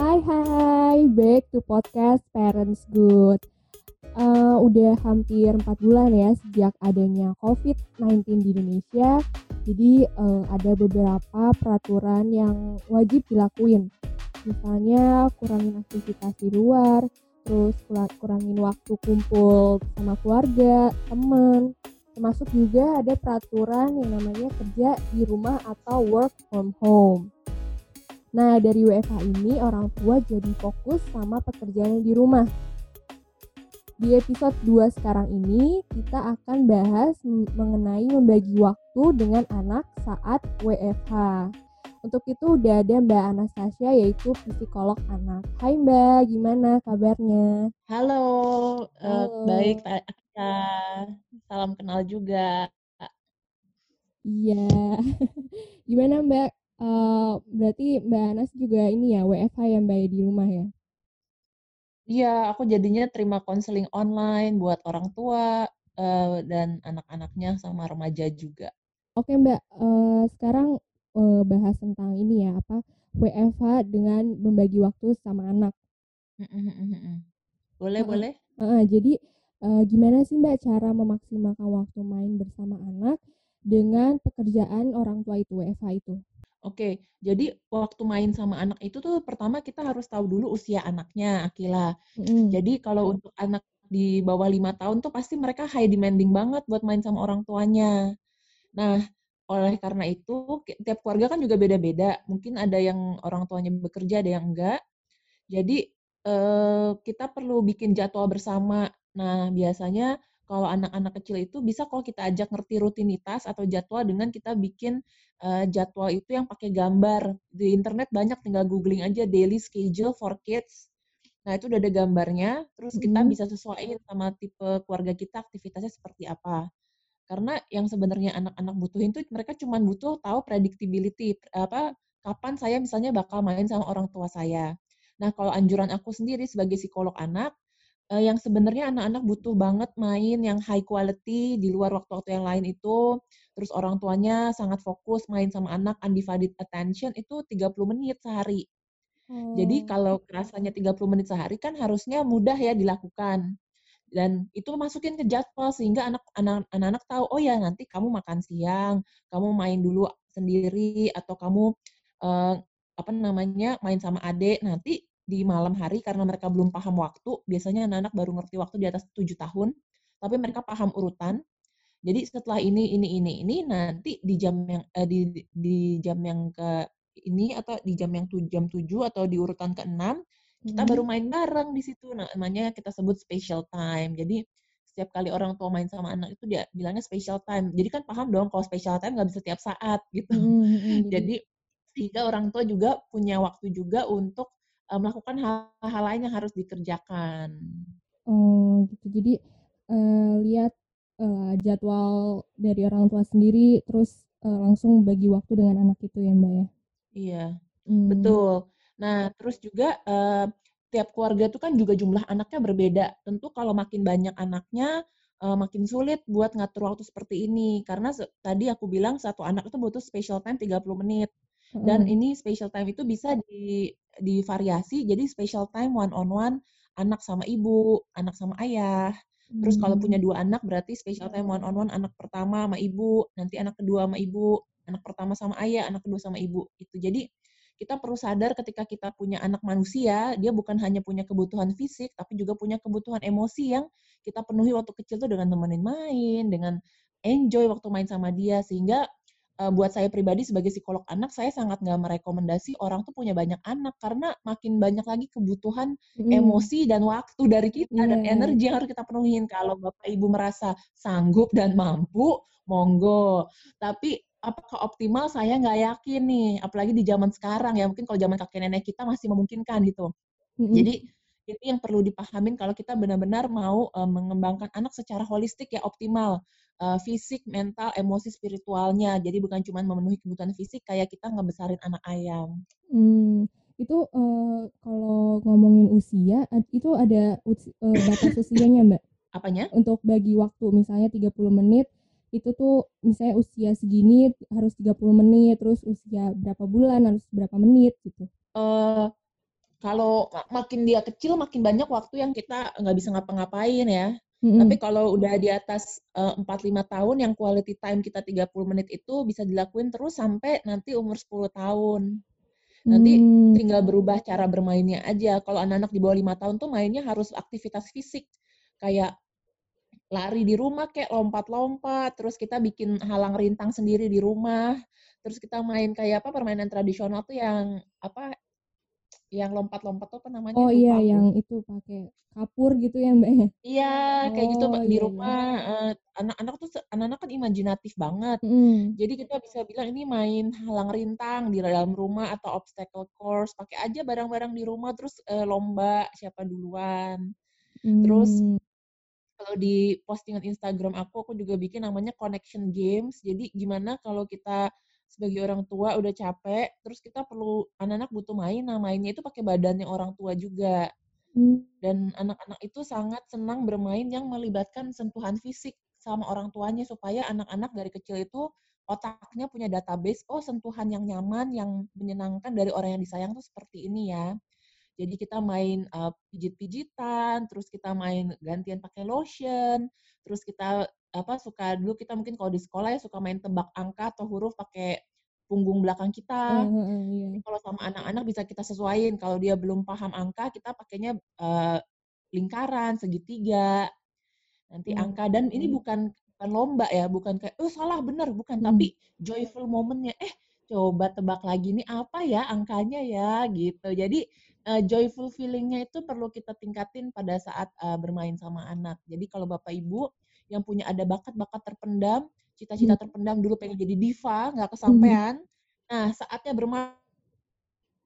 Hai hai, back to podcast Parents Good. Uh, udah hampir 4 bulan ya sejak adanya COVID-19 di Indonesia. Jadi uh, ada beberapa peraturan yang wajib dilakuin. Misalnya kurangin aktivitas di luar, terus kurangin waktu kumpul sama keluarga, teman. Termasuk juga ada peraturan yang namanya kerja di rumah atau work from home. Nah, dari WFH ini orang tua jadi fokus sama pekerjaan di rumah di episode 2 sekarang ini kita akan bahas mengenai membagi waktu dengan anak saat WFH. Untuk itu udah ada Mbak Anastasia yaitu psikolog anak. Hai Mbak, gimana kabarnya? Halo, eh, Halo. Uh, baik Akia. Salam kenal juga. Iya. gimana Mbak? Uh, berarti Mbak Anas juga ini ya WFH ya Mbak di rumah ya? Iya, aku jadinya terima konseling online buat orang tua uh, dan anak-anaknya sama remaja juga. Oke Mbak, uh, sekarang uh, bahas tentang ini ya apa WFH dengan membagi waktu sama anak. Boleh, uh, boleh. Uh, jadi uh, gimana sih Mbak cara memaksimalkan waktu main bersama anak dengan pekerjaan orang tua itu WFH itu? Oke, jadi waktu main sama anak itu tuh pertama kita harus tahu dulu usia anaknya, Akila. Mm. Jadi kalau untuk anak di bawah lima tahun tuh pasti mereka high demanding banget buat main sama orang tuanya. Nah, oleh karena itu tiap keluarga kan juga beda-beda. Mungkin ada yang orang tuanya bekerja, ada yang enggak. Jadi eh, kita perlu bikin jadwal bersama. Nah, biasanya kalau anak-anak kecil itu bisa kalau kita ajak ngerti rutinitas atau jadwal dengan kita bikin uh, jadwal itu yang pakai gambar. Di internet banyak tinggal googling aja daily schedule for kids. Nah, itu udah ada gambarnya, terus kita hmm. bisa sesuaiin sama tipe keluarga kita aktivitasnya seperti apa. Karena yang sebenarnya anak-anak butuhin tuh mereka cuma butuh tahu predictability apa kapan saya misalnya bakal main sama orang tua saya. Nah, kalau anjuran aku sendiri sebagai psikolog anak, uh, yang sebenarnya anak-anak butuh banget main yang high quality di luar waktu-waktu yang lain itu. Terus orang tuanya sangat fokus main sama anak undivided attention itu 30 menit sehari. Hmm. Jadi kalau rasanya 30 menit sehari kan harusnya mudah ya dilakukan. Dan itu masukin ke jadwal sehingga anak-anak anak tahu oh ya nanti kamu makan siang, kamu main dulu sendiri atau kamu uh, apa namanya main sama adik nanti di malam hari karena mereka belum paham waktu. Biasanya anak-anak baru ngerti waktu di atas tujuh tahun, tapi mereka paham urutan. Jadi setelah ini, ini, ini, ini, nanti di jam yang eh, di, di jam yang ke ini atau di jam yang tu, jam tujuh atau di urutan ke enam kita hmm. baru main bareng di situ. Nah, namanya kita sebut special time. Jadi setiap kali orang tua main sama anak itu dia bilangnya special time. Jadi kan paham dong kalau special time nggak bisa setiap saat gitu. Hmm. Jadi sehingga orang tua juga punya waktu juga untuk uh, melakukan hal-hal lain yang harus dikerjakan. Oh, gitu. Jadi uh, lihat uh, jadwal dari orang tua sendiri, terus uh, langsung bagi waktu dengan anak itu ya, Mbak ya? Iya, hmm. betul. Nah, terus juga uh, tiap keluarga itu kan juga jumlah anaknya berbeda. Tentu kalau makin banyak anaknya, uh, makin sulit buat ngatur waktu seperti ini. Karena tadi aku bilang satu anak itu butuh special time 30 menit. Dan hmm. ini special time itu bisa di divariasi jadi special time one on one anak sama ibu, anak sama ayah. Terus kalau punya hmm. dua anak berarti special time one on one anak pertama sama ibu, nanti anak kedua sama ibu, anak pertama sama ayah, anak kedua sama ibu. Itu jadi kita perlu sadar ketika kita punya anak manusia, dia bukan hanya punya kebutuhan fisik, tapi juga punya kebutuhan emosi yang kita penuhi waktu kecil tuh dengan temenin main, dengan enjoy waktu main sama dia, sehingga uh, buat saya pribadi sebagai psikolog anak, saya sangat nggak merekomendasi orang tuh punya banyak anak karena makin banyak lagi kebutuhan hmm. emosi dan waktu dari kita yeah. dan energi yang harus kita penuhin. Kalau bapak ibu merasa sanggup dan mampu, monggo. Tapi apakah optimal? Saya nggak yakin nih. Apalagi di zaman sekarang ya, mungkin kalau zaman kakek nenek kita masih memungkinkan gitu. Hmm. Jadi itu yang perlu dipahamin kalau kita benar-benar mau uh, mengembangkan anak secara holistik ya optimal uh, fisik, mental, emosi, spiritualnya. Jadi bukan cuma memenuhi kebutuhan fisik kayak kita ngebesarin anak ayam. Hmm, itu uh, kalau ngomongin usia itu ada uh, batas usianya mbak? Apanya? Untuk bagi waktu misalnya 30 menit itu tuh misalnya usia segini harus 30 menit, terus usia berapa bulan harus berapa menit gitu. Uh, kalau makin dia kecil makin banyak waktu yang kita nggak bisa ngapa-ngapain ya. Mm-hmm. Tapi kalau udah di atas uh, 4-5 tahun yang quality time kita 30 menit itu bisa dilakuin terus sampai nanti umur 10 tahun. Nanti mm. tinggal berubah cara bermainnya aja. Kalau anak-anak di bawah 5 tahun tuh mainnya harus aktivitas fisik. Kayak lari di rumah kayak lompat-lompat, terus kita bikin halang rintang sendiri di rumah. Terus kita main kayak apa permainan tradisional tuh yang apa yang lompat-lompat tuh apa namanya? Oh iya, aku. yang itu pakai kapur gitu ya mbak? Ya? Iya, kayak gitu oh, di iya, rumah. Iya. Uh, anak-anak tuh anak-anak kan imajinatif banget. Mm. Jadi kita bisa bilang ini main halang rintang di dalam rumah atau obstacle course. Pakai aja barang-barang di rumah terus uh, lomba siapa duluan. Mm. Terus kalau di postingan Instagram aku, aku juga bikin namanya connection games. Jadi gimana kalau kita sebagai orang tua udah capek, terus kita perlu anak-anak butuh main, nah mainnya itu pakai badannya orang tua juga. Hmm. Dan anak-anak itu sangat senang bermain yang melibatkan sentuhan fisik sama orang tuanya supaya anak-anak dari kecil itu otaknya punya database, oh sentuhan yang nyaman, yang menyenangkan dari orang yang disayang tuh seperti ini ya. Jadi kita main uh, pijit-pijitan, terus kita main gantian pakai lotion, terus kita apa suka dulu kita mungkin kalau di sekolah ya suka main tebak angka atau huruf pakai punggung belakang kita. Uh, uh, iya. Kalau sama anak-anak bisa kita sesuaiin. Kalau dia belum paham angka, kita pakainya uh, lingkaran, segitiga. Nanti hmm. angka dan ini bukan bukan lomba ya, bukan kayak oh salah benar, bukan, hmm. tapi joyful momennya. Eh, coba tebak lagi nih apa ya angkanya ya gitu. Jadi uh, joyful feelingnya itu perlu kita tingkatin pada saat uh, bermain sama anak. Jadi kalau Bapak Ibu yang punya ada bakat-bakat terpendam, cita-cita hmm. terpendam dulu pengen jadi diva, nggak kesampaian. Hmm. Nah, saatnya bermain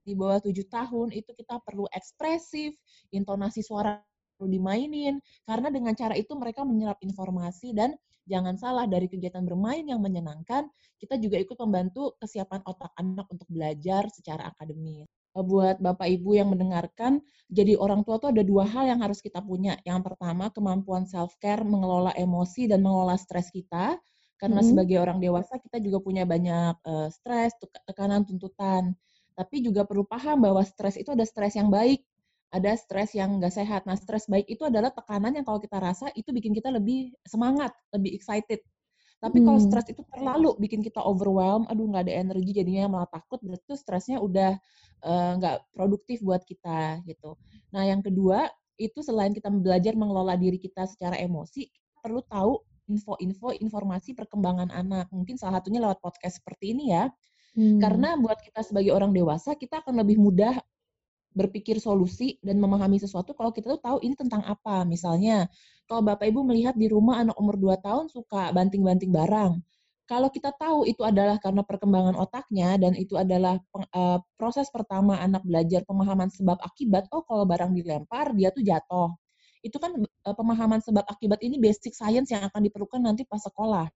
di bawah tujuh tahun itu kita perlu ekspresif, intonasi suara perlu dimainin, karena dengan cara itu mereka menyerap informasi dan jangan salah dari kegiatan bermain yang menyenangkan, kita juga ikut membantu kesiapan otak anak untuk belajar secara akademis. Eh, buat Bapak Ibu yang mendengarkan, jadi orang tua tuh ada dua hal yang harus kita punya. Yang pertama, kemampuan self-care, mengelola emosi dan mengelola stres kita. Karena hmm. sebagai orang dewasa, kita juga punya banyak uh, stres, tekanan, tuntutan. Tapi juga perlu paham bahwa stres itu ada stres yang baik, ada stres yang nggak sehat. Nah, stres baik itu adalah tekanan yang kalau kita rasa itu bikin kita lebih semangat, lebih excited. Tapi hmm. kalau stres itu terlalu bikin kita overwhelm, aduh nggak ada energi jadinya malah takut, berarti itu stresnya udah eh, nggak uh, produktif buat kita gitu. Nah yang kedua itu selain kita belajar mengelola diri kita secara emosi, perlu tahu info-info informasi perkembangan anak. Mungkin salah satunya lewat podcast seperti ini ya. Hmm. Karena buat kita sebagai orang dewasa, kita akan lebih mudah berpikir solusi dan memahami sesuatu kalau kita tuh tahu ini tentang apa. Misalnya, kalau Bapak Ibu melihat di rumah anak umur 2 tahun suka banting-banting barang. Kalau kita tahu itu adalah karena perkembangan otaknya dan itu adalah uh, proses pertama anak belajar pemahaman sebab akibat, oh kalau barang dilempar dia tuh jatuh. Itu kan uh, pemahaman sebab akibat ini basic science yang akan diperlukan nanti pas sekolah.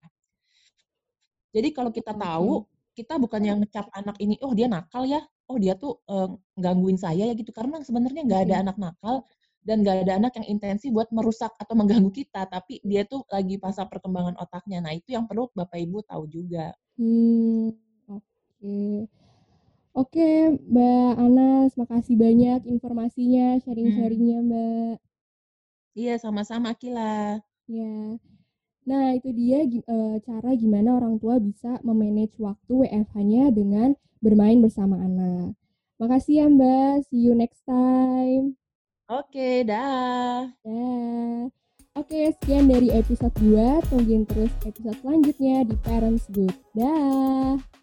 Jadi kalau kita tahu, kita bukan yang ngecap anak ini, oh dia nakal ya, oh dia tuh uh, gangguin saya ya gitu. Karena sebenarnya nggak ada anak nakal dan nggak ada anak yang intensi buat merusak atau mengganggu kita tapi dia tuh lagi masa perkembangan otaknya. Nah itu yang perlu bapak ibu tahu juga. Hmm oke. Okay. oke okay, mbak Anas makasih banyak informasinya sharing-sharingnya hmm. mbak. Iya sama-sama Kila ya Nah, itu dia e, cara gimana orang tua bisa memanage waktu WFH-nya dengan bermain bersama anak. Makasih ya Mbak, see you next time. Oke, dah. Dah. Oke, sekian dari episode 2. Tungguin terus episode selanjutnya di Parents Good. Dah.